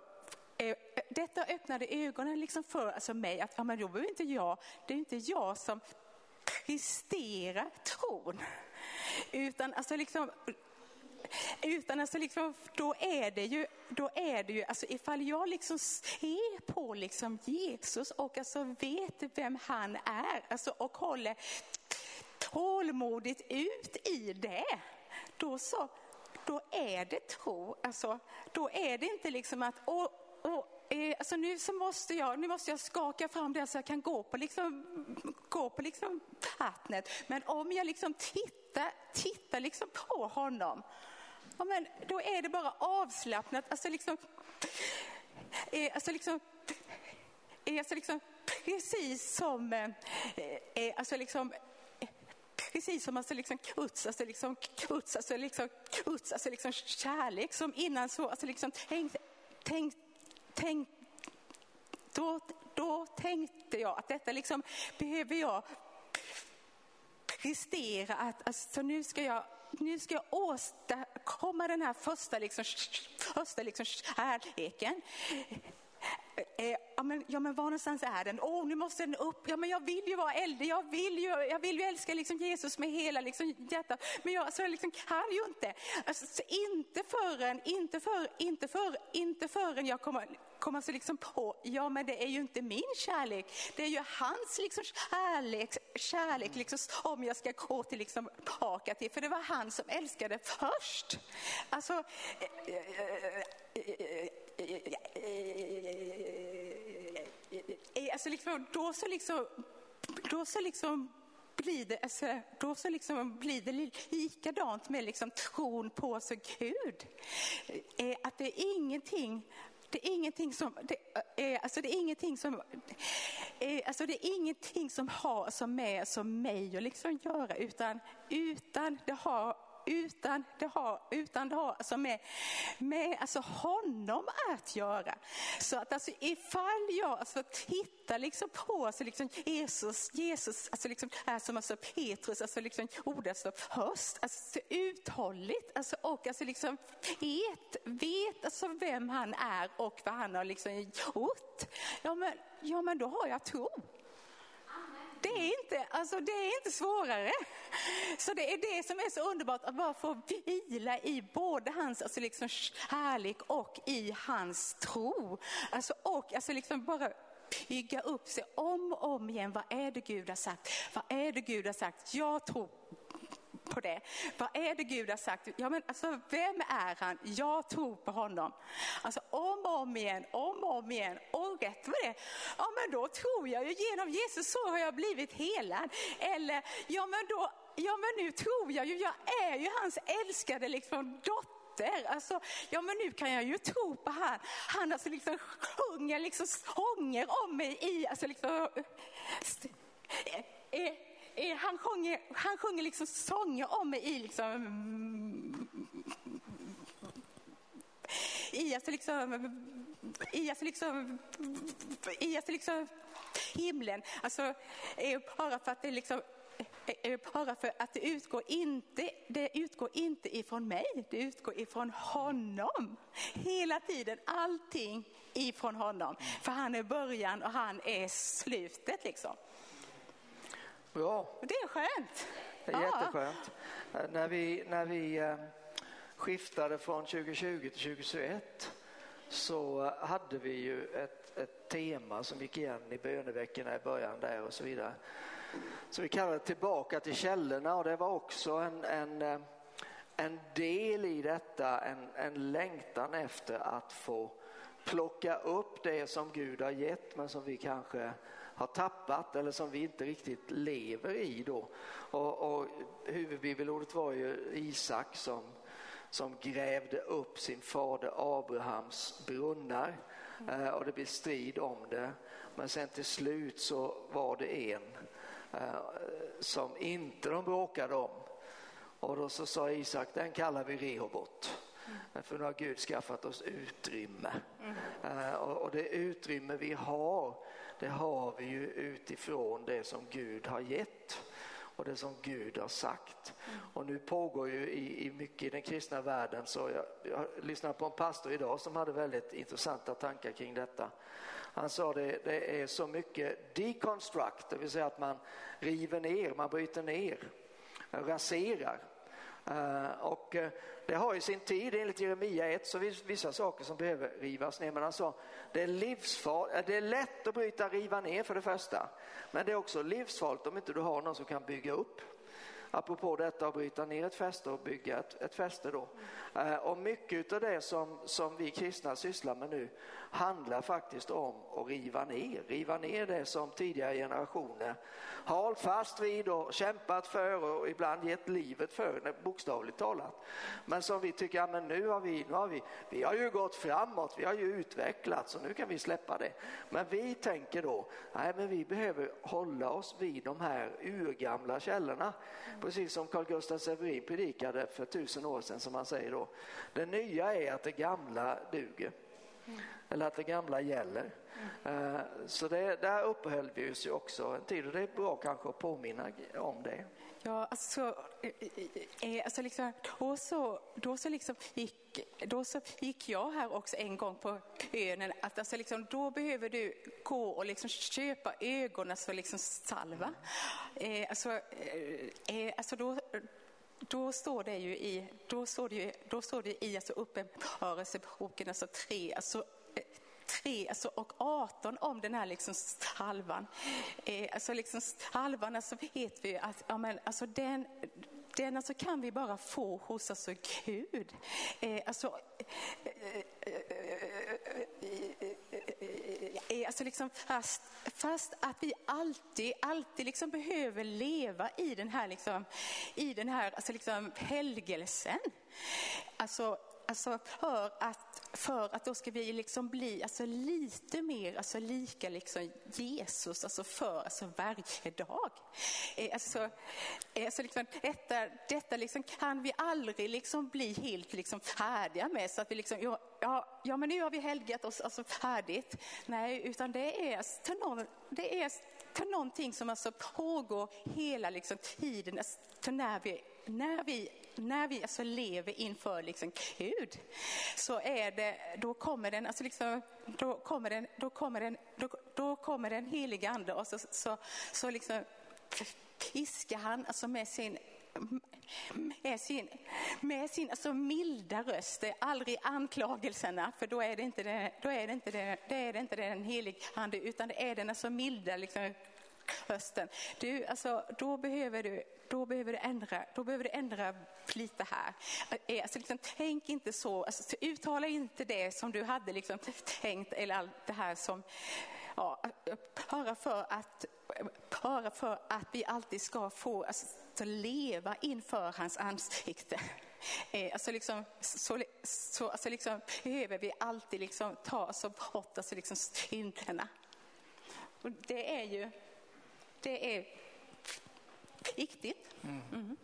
Eh, detta öppnade ögonen liksom för alltså mig att ja, men då behöver inte jag, det är inte jag som presterar tron. Utan alltså liksom utan alltså liksom, då är det ju, då är det ju alltså ifall jag liksom ser på liksom Jesus och alltså vet vem han är alltså och håller tålmodigt ut i det, då så, då är det tro. Alltså, då är det inte liksom att, och, och, eh, alltså nu, så måste jag, nu måste jag skaka fram det så jag kan gå på, liksom, gå på liksom vattnet. Men om jag liksom tittar, tittar liksom på honom, ja, men då är det bara avslappnat. Alltså liksom, eh, alltså liksom, eh, alltså liksom precis som, eh, eh alltså liksom, precis som alltså liksom kuts, alltså liksom kuts, alltså liksom kuts, alltså liksom kärlek som innan så, alltså liksom tänk, tänk, tänk, då, då tänkte jag att detta liksom behöver jag prestera, att alltså nu ska jag nu ska jag åstadkomma den här första, liksom, första liksom, kärleken. Eh, eh ja, men, ja, men var någonstans är den? Åh, oh, nu måste den upp. Ja, men jag vill ju vara äldre. Jag vill ju, jag vill ju älska liksom Jesus med hela liksom, hjärtat. Men jag alltså, liksom, kan ju inte. Alltså, inte förrän, inte för, inte för, inte förrän jag kommer, komma sig liksom på, ja men det är ju inte min kärlek. Det är ju hans liksom kärlek, kärlek liksom, om jag ska gå till liksom, tillbaka till. För det var han som älskade först. Alltså, alltså liksom, då så liksom, då så liksom blir det, alltså, då så liksom blir det likadant med liksom tron på så Gud. Eh, Att det är ingenting det är ingenting som, det är, alltså det är ingenting som, alltså det är ingenting som har som med som mig att liksom göra utan, utan det har utan det har, utan det har alltså med, med alltså honom att göra. Så att alltså ifall jag alltså tittar liksom på alltså liksom Jesus, Jesus alltså liksom är som alltså Petrus, alltså liksom ordet alltså höst, alltså uthålligt alltså och alltså liksom vet, vet alltså vem han är och vad han har liksom gjort. Ja men, ja men då har jag tro. Det är inte, alltså det är inte svårare. Så det är det som är så underbart att bara få vila i både hans alltså liksom kärlek och i hans tro. Alltså, och alltså liksom bara bygga upp sig om och om igen. Vad är det Gud har sagt? Vad är det Gud har sagt? Jag tror på det. Vad är det Gud har sagt? Ja, men alltså, vem är han? Jag tror på honom. Alltså om och om igen, om och om igen. Och rätt vad det ja men då tror jag ju genom Jesus så har jag blivit helad. Eller, ja men då, ja men nu tror jag ju, jag är ju hans älskade liksom dotter. Alltså, ja men nu kan jag ju tro på han. Han alltså liksom sjunger liksom sånger om mig i, alltså liksom, han sjunger, han sjunger liksom sånger om mig i liksom i alltså liksom i alltså liksom i alltså liksom himlen. Alltså bara för att det liksom bara för att det utgår inte, det utgår inte ifrån mig, det utgår ifrån honom. Hela tiden, allting ifrån honom. För han är början och han är slutet liksom. Bra. Det är skönt. Det är ja. jätteskönt. Eh, när vi, när vi eh, skiftade från 2020 till 2021 så eh, hade vi ju ett, ett tema som gick igen i böneveckorna i början där och så vidare. Så vi kallade det tillbaka till källorna och det var också en, en, en del i detta, en, en längtan efter att få plocka upp det som Gud har gett men som vi kanske har tappat eller som vi inte riktigt lever i då. Och, och huvudbibelordet var ju Isak som, som grävde upp sin fader Abrahams brunnar eh, och det blev strid om det. Men sen till slut så var det en eh, som inte de bråkade om. Och då så sa Isak, den kallar vi Rehobot. Mm. För nu har Gud skaffat oss utrymme. Mm. Och det utrymme vi har, det har vi ju utifrån det som Gud har gett och det som Gud har sagt. Mm. Och nu pågår ju i, i mycket i den kristna världen så jag, jag lyssnade på en pastor idag som hade väldigt intressanta tankar kring detta. Han sa det, det är så mycket deconstruct, det vill säga att man river ner, man bryter ner, raserar. Eh, och eh, det har ju sin tid enligt Jeremia 1 så vissa saker som behöver rivas ner. Men han sa det är, livsfarligt, eh, det är lätt att bryta riva ner för det första. Men det är också livsfarligt om inte du har någon som kan bygga upp apropå detta att bryta ner ett fäste och bygga ett, ett fäste då. Eh, och mycket av det som, som vi kristna sysslar med nu handlar faktiskt om att riva ner, riva ner det som tidigare generationer har hållit fast vid och kämpat för och ibland gett livet för, bokstavligt talat. Men som vi tycker, ja, men nu har vi, nu har vi, vi har ju gått framåt, vi har ju utvecklats och nu kan vi släppa det. Men vi tänker då, nej men vi behöver hålla oss vid de här urgamla källorna. Precis som Carl Gustaf Severin predikade för tusen år sedan som han säger då. Det nya är att det gamla duger. Mm. Eller att det gamla gäller. Mm. Så det, där uppehöll vi oss ju också en tid och det är bra kanske att påminna om det. Ja, alltså, eh, eh, eh, alltså liksom, och så, då, så liksom gick, då så gick jag här också en gång på ön, att alltså liksom, då behöver du gå och liksom köpa ögonen så liksom salva. Eh, alltså, eh, alltså då, då står det ju i, då står det ju, då står det i alltså uppenbarelseboken, alltså tre, alltså 3 alltså, och 18 om den här liksom halvan. Eh, alltså liksom halvan, alltså vet vi att ja, men, alltså den, den alltså kan vi bara få hos alltså Gud. Eh, alltså, eh, eh, alltså liksom fast, fast att vi alltid, alltid liksom behöver leva i den här, liksom, i den här alltså liksom helgelsen. Alltså, alltså för att för att då ska vi liksom bli alltså lite mer alltså lika liksom Jesus alltså för alltså varje dag. Eh, alltså, eh, alltså liksom, detta detta liksom kan vi aldrig liksom bli helt liksom färdiga med så att vi liksom, ja, ja, ja men nu har vi helgat oss alltså färdigt. Nej, utan det är till, någon, det är till någonting som alltså pågår hela liksom tiden, alltså, när vi, när vi när vi alltså lever inför liksom Gud så är det, då kommer den, alltså liksom, då kommer den, då kommer den, då, då kommer den heliga ande och så, så, så liksom piskar han alltså med sin med sin, med sin alltså milda röst, det är aldrig anklagelserna för då är det inte, det, då är det inte, det, det är det inte den helige ande utan det är den alltså milda liksom, rösten. Du, alltså, då behöver du då behöver du ändra, då behöver du ändra lite här. Eh, alltså, liksom, tänk inte så, alltså, uttala inte det som du hade liksom, tänkt eller allt det här som, ja, bara för att bara för att vi alltid ska få alltså, leva inför hans ansikte. Eh, alltså liksom, så, så alltså liksom, behöver vi alltid liksom ta oss bort alltså liksom synderna. Och det är ju, det är viktigt. Mm. Mm.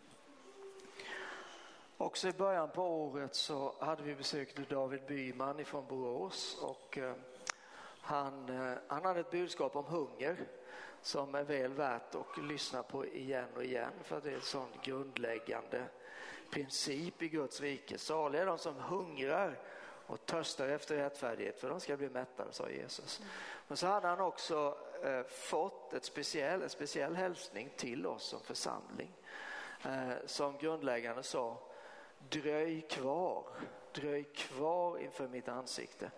Också i början på året så hade vi besökt David Byman från Borås och eh, han, eh, han hade ett budskap om hunger som är väl värt att lyssna på igen och igen för det är en sån grundläggande princip i Guds rike. Saliga är de som hungrar och törstar efter rättfärdighet för de ska bli mättade, sa Jesus. Men så hade han också Eh, fått ett speciell, en speciell hälsning till oss som församling. Eh, som grundläggande sa, dröj kvar, dröj kvar inför mitt ansikte.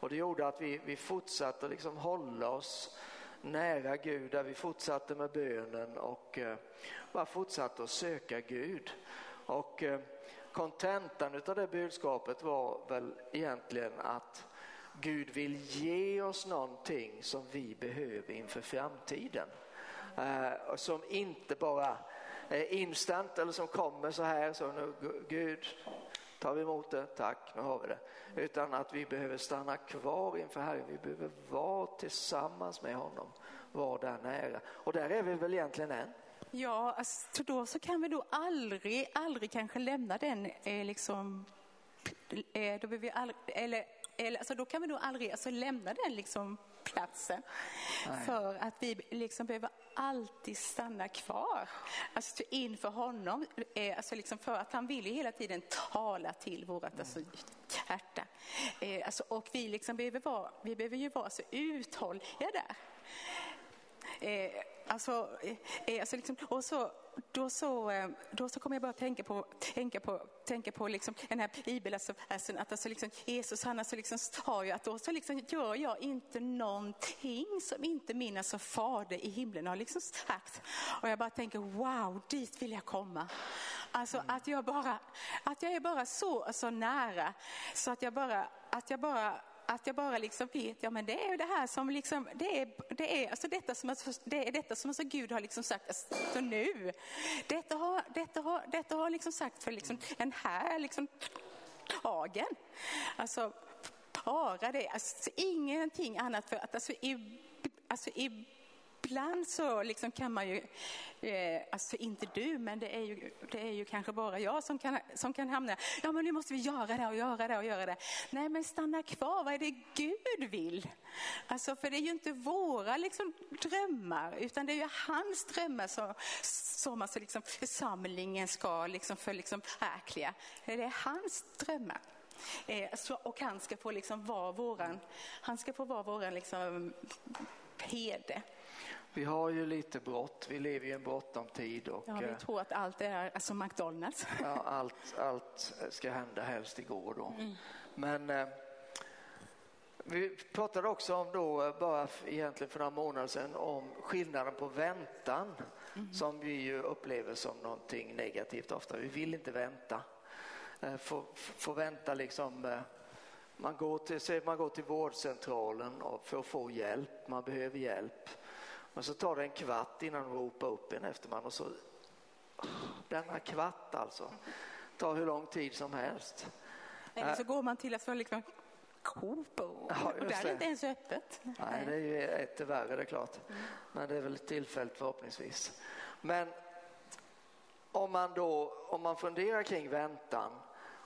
Och det gjorde att vi, vi fortsatte liksom hålla oss nära Gud, där vi fortsatte med bönen och eh, bara fortsatte att söka Gud. Och eh, kontentan av det budskapet var väl egentligen att Gud vill ge oss någonting som vi behöver inför framtiden. Eh, som inte bara är instant eller som kommer så här, så nu, Gud, tar vi emot det, tack, nu har vi det. Utan att vi behöver stanna kvar inför Herren, vi behöver vara tillsammans med honom, vara där nära. Och där är vi väl egentligen än. Ja, alltså, då så kan vi då aldrig, aldrig kanske lämna den eh, liksom, eh, då vi aldrig, eller, eller, alltså, då kan vi nog aldrig alltså, lämna den liksom platsen. Nej. För att vi liksom behöver alltid stanna kvar. Alltså inför honom. Eh, alltså liksom för att han vill ju hela tiden tala till vårt mm. alltså, hjärta. Eh, alltså, och vi, liksom behöver vara, vi behöver ju vara så uthålliga där. Eh, alltså, eh, eh, alltså liksom, och så, då, så, eh, då så kommer jag bara tänka på, tänka på, tänka på liksom den här bibelversen alltså, alltså, att alltså liksom, Jesus han alltså liksom sa ju att då så liksom gör jag inte någonting som inte min alltså fader i himlen har liksom sagt. Och jag bara tänker wow, dit vill jag komma. Alltså att jag bara, att jag är bara så, så nära så att jag bara, att jag bara att jag bara liksom vet, ja men det är ju det här som liksom, det är, det är, alltså detta som, det är detta som alltså Gud har liksom sagt, alltså nu. Detta har, detta har, detta har liksom sagt för liksom den här liksom dagen. Alltså bara det, alltså ingenting annat för att alltså, i, alltså i ibland så liksom kan man ju, eh, alltså inte du, men det är, ju, det är ju kanske bara jag som kan, som kan hamna, ja men nu måste vi göra det och göra det och göra det. Nej men stanna kvar, vad är det Gud vill? Alltså för det är ju inte våra liksom, drömmar, utan det är ju hans drömmar som, som alltså, liksom, församlingen ska liksom, för, liksom, förverkliga. Det är hans drömmar. Eh, så, och han ska få liksom vara våran, han ska få vara våran liksom, herde. Vi har ju lite brott, vi lever i en bråttom tid. Och, ja, vi eh, tror att allt är alltså McDonalds. Ja, allt, allt ska hända helst igår då. Mm. Men eh, vi pratade också om då, eh, bara egentligen för några månader sedan, om skillnaden på väntan mm. som vi ju upplever som någonting negativt ofta. Vi vill inte vänta. Eh, få, få vänta liksom eh, man går, till, man går till vårdcentralen för att få hjälp, man behöver hjälp. Men så tar det en kvart innan de ropar upp en efter man och så denna kvart alltså tar hur lång tid som helst. Eller så går man till att liksom Coop och, ja, och där är det inte ens öppet. Nej, det är ju ett värre det är klart. Men det är väl tillfälligt förhoppningsvis. Men om man då, om man funderar kring väntan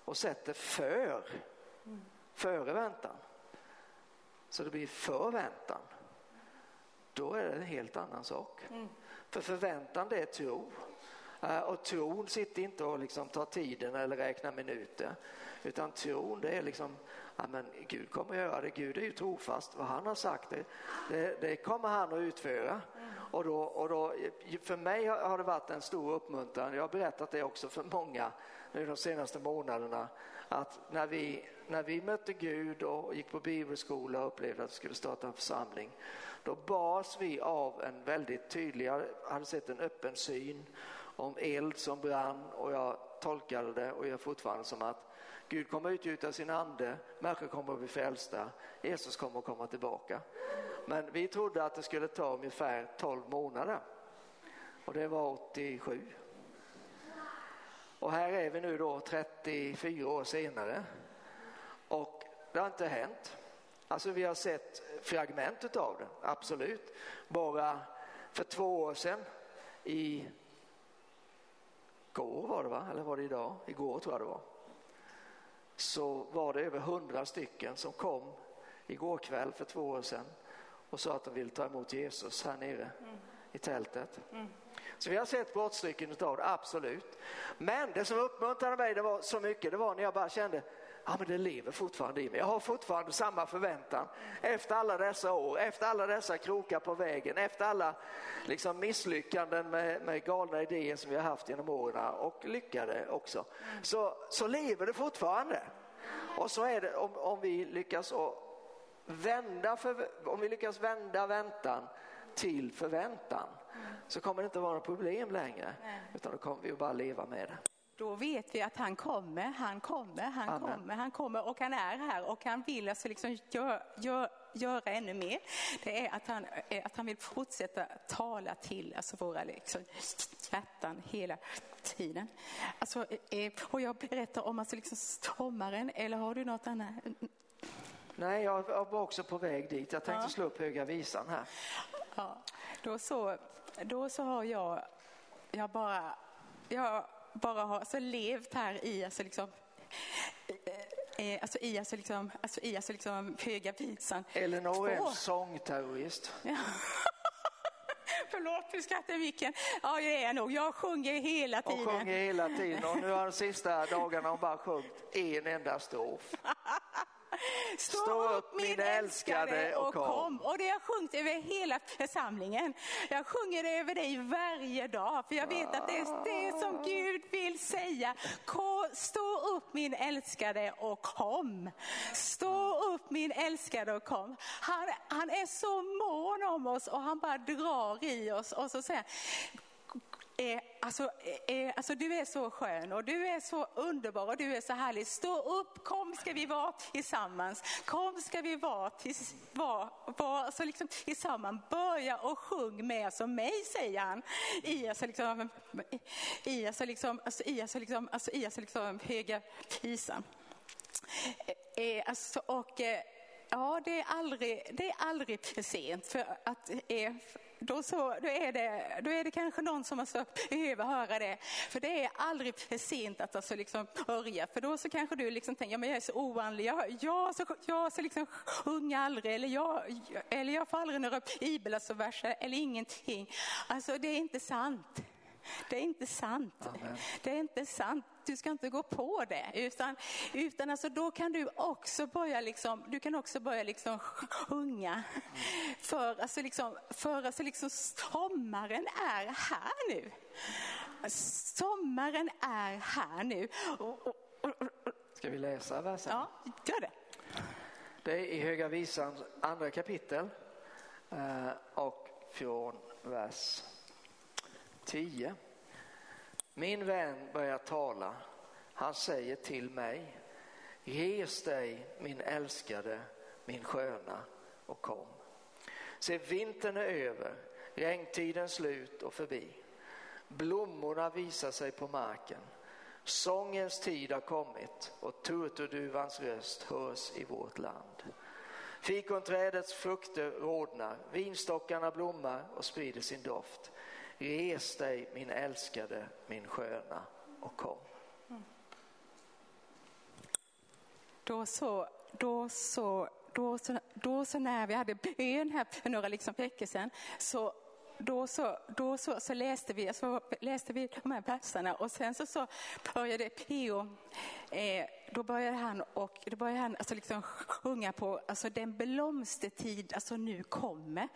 och sätter för, mm. före väntan, så det blir förväntan då är det en helt annan sak. Mm. För förväntan det är tro. Eh, och tron sitter inte och liksom tar tiden eller räknar minuter. Utan tron det är liksom, ja men Gud kommer göra det, Gud är ju trofast, vad han har sagt det, det, det kommer han att utföra. Mm. Och, då, och då, för mig har det varit en stor uppmuntran, jag har berättat det också för många nu de senaste månaderna, att när vi, när vi mötte Gud och gick på bibelskola och upplevde att vi skulle starta en församling, då bars vi av en väldigt tydlig, jag hade sett en öppen syn om eld som brann och jag tolkade det och gör fortfarande som att Gud kommer utgjuta sin ande, människor kommer att bli frälsta, Jesus kommer att komma tillbaka. Men vi trodde att det skulle ta ungefär 12 månader och det var 87. Och här är vi nu då 34 år senare och det har inte hänt. Alltså vi har sett fragment av det, absolut. Bara för två år sedan i går var det va, eller var det idag? Igår tror jag det var. Så var det över hundra stycken som kom igår kväll för två år sedan och sa att de vill ta emot Jesus här nere mm. i tältet. Mm. Så vi har sett brottstycken av det, absolut. Men det som uppmuntrade mig det var så mycket, det var när jag bara kände ja, men det lever fortfarande i mig. Jag har fortfarande samma förväntan efter alla dessa år, efter alla dessa krokar på vägen, efter alla liksom, misslyckanden med, med galna idéer som vi har haft genom åren och lyckade också. Så, så lever det fortfarande. Och så är det om, om vi lyckas vända, för, om vi lyckas vända väntan till förväntan så kommer det inte vara något problem längre utan då kommer vi att bara leva med det då vet vi att han kommer, han kommer, han Amen. kommer, han kommer och han är här och han vill alltså liksom gör, gör, göra ännu mer. Det är att han, att han vill fortsätta tala till alltså våra liksom hjärtan hela tiden. Alltså, eh, och jag berättar om alltså liksom sommaren, eller har du något annat? Nej, jag var också på väg dit. Jag tänkte ja. slå upp Höga Visan här. Ja, då så, då så har jag, jag bara, jag bara har alltså levt här i, alltså liksom, eh, alltså i, alltså liksom, alltså i, alltså liksom Höga Visan. Elinor är en sångterrorist. Ja. Förlåt, du skrattar micken. Ja, jag är nog. Jag sjunger hela tiden. Hon sjunger hela tiden och nu har de sista dagarna hon bara sjungit en enda strof. Stå upp min älskade och kom. Och det har jag sjungit över hela församlingen. Jag sjunger det över dig varje dag för jag vet att det är det som Gud vill säga. Stå upp min älskade och kom. Stå upp min älskade och kom. Han, han är så mån om oss och han bara drar i oss och så säger Eh, alltså, eh, eh, alltså du är så skön och du är så underbar och du är så härlig. Stå upp, kom ska vi vara tillsammans. Kom ska vi vara, tills, vara, vara alltså liksom, tillsammans. Börja och sjung med som mig säger han. I alltså liksom, i alltså liksom, alltså, i alltså liksom, alltså, i alltså liksom höga pisan. Eh, eh alltså, och, eh, ja, det är aldrig, det är aldrig för sent för att eh, då, så, då, är det, då är det kanske någon som alltså behöver höra det. För det är aldrig för sent att alltså liksom börja. För då så kanske du liksom tänker, ja, men jag är så oandlig, jag, jag, så, jag så liksom sjunger aldrig, eller jag, eller jag får aldrig några bibelverser, eller ingenting. Alltså det är inte sant. Det är inte sant. Amen. Det är inte sant. Du ska inte gå på det. Utan, utan alltså då kan du också börja, liksom, du kan också börja liksom sjunga. För, alltså liksom, för alltså liksom, sommaren är här nu. Sommaren är här nu. Ska vi läsa versen? Ja, gör det. Det är i Höga Visans andra kapitel eh, och från vers 10. Min vän börjar tala. Han säger till mig, res dig min älskade, min sköna och kom. Se vintern är över, regntiden slut och förbi. Blommorna visar sig på marken. Sångens tid har kommit och turturduvans röst hörs i vårt land. Fikonträdets frukter rodnar, vinstockarna blommar och sprider sin doft. Res dig min älskade, min sköna och kom. Då så, då så, då så, då så när vi hade bön här för några liksom veckor sedan så då, så, då så, så läste, vi, så läste vi de här verserna och sen så, så började Pio Eh, då började han, och, då började han alltså liksom sjunga på alltså den blomstertid alltså nu kommer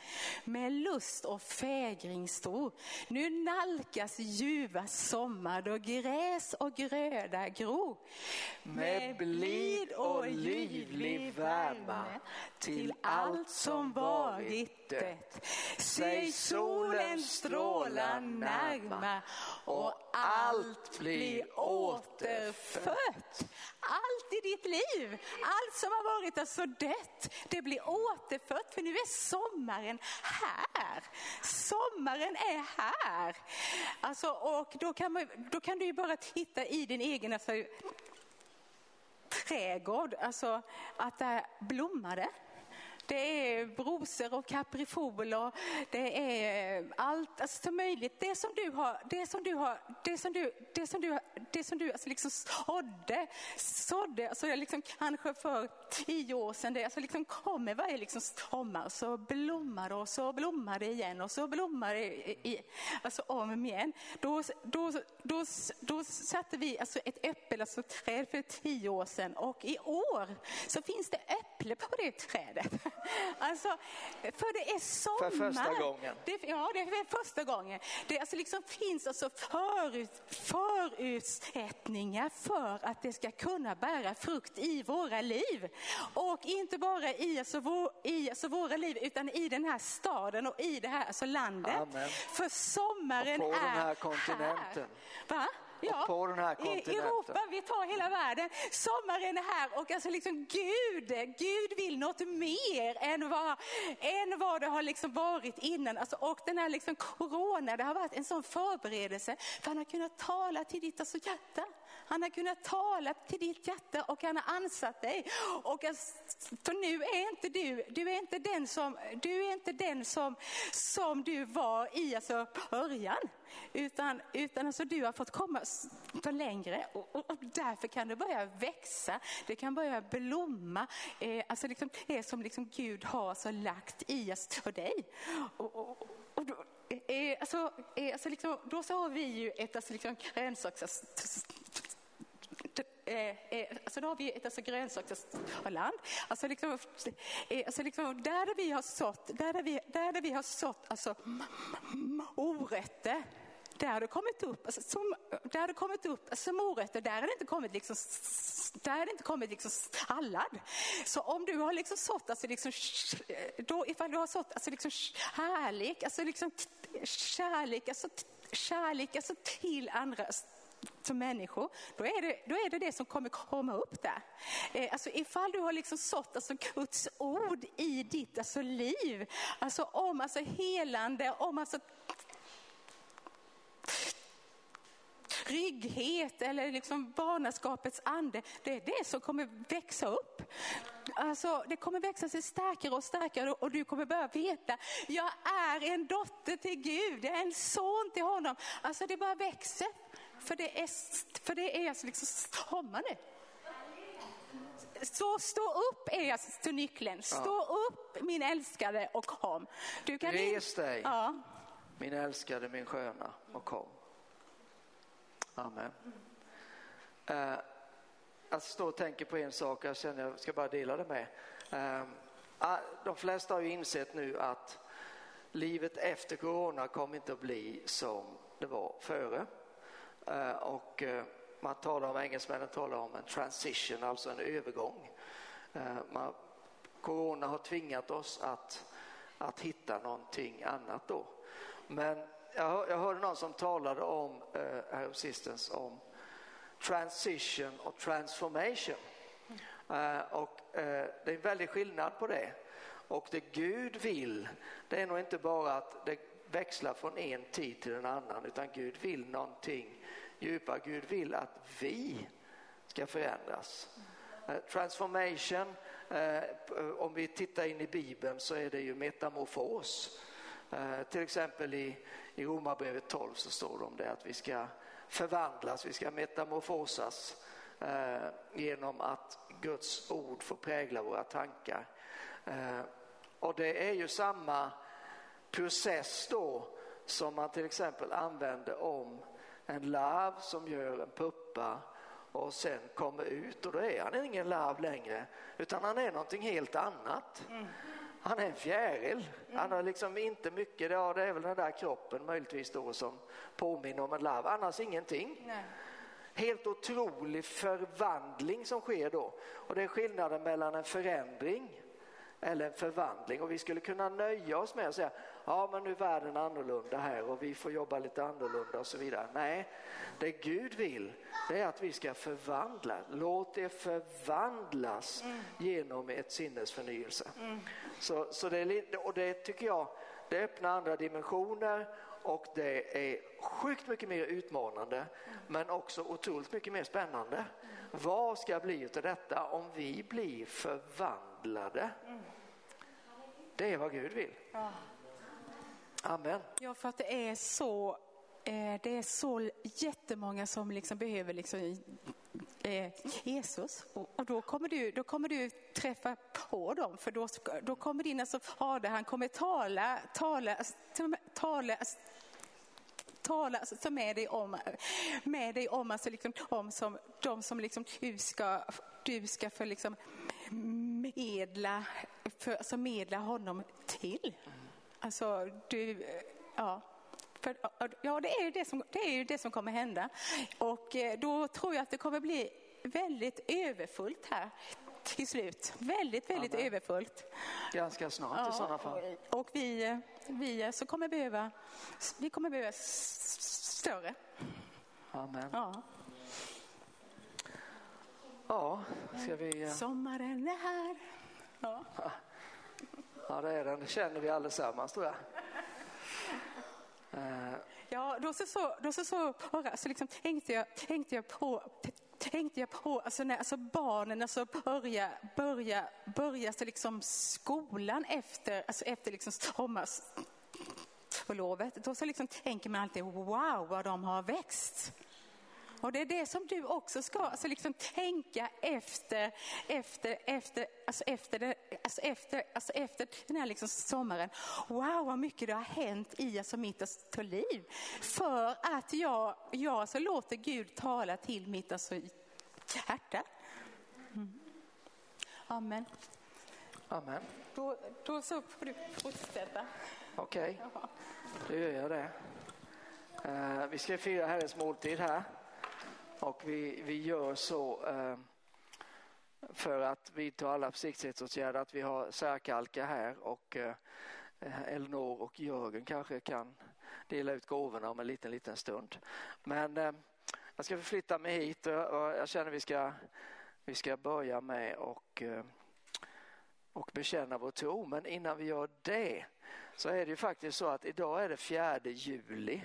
med lust och fägring stor. Nu nalkas ljuva sommar då gräs och gröda gror. Med blid och livlig värme till allt som varit dött. Se solen stråla närma och allt blir återfött allt i ditt liv, allt som har varit alltså dött, det blir återfött för nu är sommaren här. Sommaren är här. Alltså, och då kan, man, då kan du ju bara titta i din egen alltså, trädgård, alltså att där blommar det. Är rosor och kaprifoler, det är eh, allt alltså, möjligt. Det som du har, det som du har, det som du, det som du, det som du alltså liksom sådde, sådde alltså liksom kanske för tio år sedan, det alltså liksom kommer varje liksom sommar så blommar det och så blommar det igen och så blommar det i, alltså om igen. Då, då, då, då satte vi alltså ett äppel, alltså träd för tio år sedan och i år så finns det äpple på det trädet. Alltså, för det är sommar. För första gången. Det, ja, det är första gången. Det alltså liksom finns alltså förut, förutsättningar för att det ska kunna bära frukt i våra liv. Och inte bara i, alltså, vår, i alltså, våra liv utan i den här staden och i det här alltså, landet. Amen. För sommaren och på är den här kontinenten. Här. Va? Ja, och på den här i kontinenten. Europa, vi tar hela världen. Sommaren är här och alltså liksom Gud, Gud vill något mer än vad, än vad det har liksom varit innan. Alltså, och den här liksom corona, det har varit en sån förberedelse för han har kunnat tala till ditt alltså hjärta. Han har kunnat tala till ditt hjärta och han har ansatt dig. Och för nu är inte du, du är inte den som, du är inte den som, som du var i alltså början. Utan, utan alltså du har fått komma för längre och, och, och, därför kan det börja växa. Det kan börja blomma. Eh, alltså liksom, det som liksom Gud har så lagt i oss för dig. Och, och, och då, eh, alltså, eh, alltså liksom, då så har vi ju ett alltså liksom, grönsaks Eh, eh, alltså då har vi ett alltså grönsaksland. Alltså liksom, eh, alltså liksom där vi har sått, där vi, där vi har sått alltså orötter, där har det kommit upp, alltså, som, där har det kommit upp alltså, som orätter, där har det inte kommit liksom, där har det inte kommit liksom sallad. Så om du har liksom sått, alltså liksom, då ifall du har sått alltså liksom kärlek, alltså liksom kärlek, alltså kärlek alltså till andra som människor, då är, det, då är det det som kommer komma upp där. Eh, alltså ifall du har liksom sått alltså Guds ord i ditt alltså liv, alltså om alltså helande, om alltså trygghet eller liksom barnaskapets ande, det är det som kommer växa upp. Alltså, det kommer växa sig starkare och starkare och du kommer börja veta, jag är en dotter till Gud, jag är en son till honom. Alltså det bara växer. För det är, för det är alltså liksom sommar nu. Så stå upp är alltså nyckeln. Stå ja. upp min älskade och kom. Du kan Res dig ja. min älskade, min sköna och kom. Amen. Uh, jag står och tänker på en sak, jag känner jag ska bara dela det med. Uh, de flesta har ju insett nu att livet efter corona kommer inte att bli som det var före. Eh, och eh, man talar om, engelsmännen talar om en transition, alltså en övergång. Eh, man, corona har tvingat oss att, att hitta någonting annat då. Men jag, jag hörde någon som talade om, häromsistens, om transition och transformation. Och det är en väldig skillnad på det. Och det Gud vill, det är nog inte bara att det växla från en tid till en annan, utan Gud vill någonting djupare. Gud vill att vi ska förändras. Eh, transformation, eh, om vi tittar in i Bibeln så är det ju metamorfos. Eh, till exempel i, i Romarbrevet 12 så står det om det att vi ska förvandlas, vi ska metamorfosas eh, genom att Guds ord får prägla våra tankar. Eh, och det är ju samma process då som man till exempel använder om en larv som gör en puppa och sen kommer ut och då är han ingen larv längre utan han är någonting helt annat. Mm. Han är en fjäril. Han har liksom inte mycket, ja det är väl den där kroppen möjligtvis då som påminner om en larv, annars ingenting. Nej. Helt otrolig förvandling som sker då. Och det är skillnaden mellan en förändring eller en förvandling och vi skulle kunna nöja oss med att säga ja men nu är världen annorlunda här och vi får jobba lite annorlunda och så vidare. Nej, det Gud vill det är att vi ska förvandla. Låt det förvandlas mm. genom ett sinnesförnyelse. Mm. Så, så det, och det tycker jag, det öppnar andra dimensioner och det är sjukt mycket mer utmanande mm. men också otroligt mycket mer spännande. Vad ska bli av detta om vi blir förvandlade? Det är vad Gud vill. Amen. Ja, för att det är så eh, det är så jättemånga som liksom behöver liksom, eh, Jesus och, då, kommer du, då kommer du träffa på dem för då, då kommer din alltså fader, han kommer tala, tala, tala tala alltså, med dig om, med dig om, alltså, liksom, om som, de som liksom, du ska, du ska för, liksom, medla, för, alltså, medla honom till. Alltså, du, ja. För, ja, det är, ju det, som, det är ju det som kommer hända. Och eh, då tror jag att det kommer bli väldigt överfullt här till slut. Väldigt, väldigt Amen. överfullt. Ganska snart ja, i sådana fall. Och vi, vi så kommer behöva, vi kommer behöva större. Amen. Ja. Ja, ska vi... eh, Sommaren är här. Ja. Ja, det är den. Det känner vi allesammans tror jag. Eh. Ja, då så, så, då så, så, så liksom tänkte, jag, tänkte jag på tänkte jag på alltså när alltså barnen alltså börjar börja, börja alltså liksom skolan efter, alltså efter liksom sommars på lovet, Då så liksom tänker man alltid wow vad de har växt. Och det är det som du också ska alltså liksom tänka efter, efter, efter, alltså efter, det, alltså efter, alltså efter den här liksom sommaren. Wow vad mycket det har hänt i alltså mitt alltså, liv. För att jag, jag alltså låter Gud tala till mitt alltså, hjärta. Mm. Amen. amen. Då, då så får du fortsätta. Okej, då gör jag det. Eh, vi ska fira Herrens måltid här. Och vi, vi gör så eh, för att vidta alla försiktighetsåtgärder att vi har särkalka här och eh, Elnor och Jörgen kanske kan dela ut gåvorna om en liten, liten stund. Men eh, jag ska förflytta mig hit och, och jag känner vi ska, vi ska börja med och, eh, och bekänna vår tro. Men innan vi gör det så är det ju faktiskt så att idag är det 4 juli.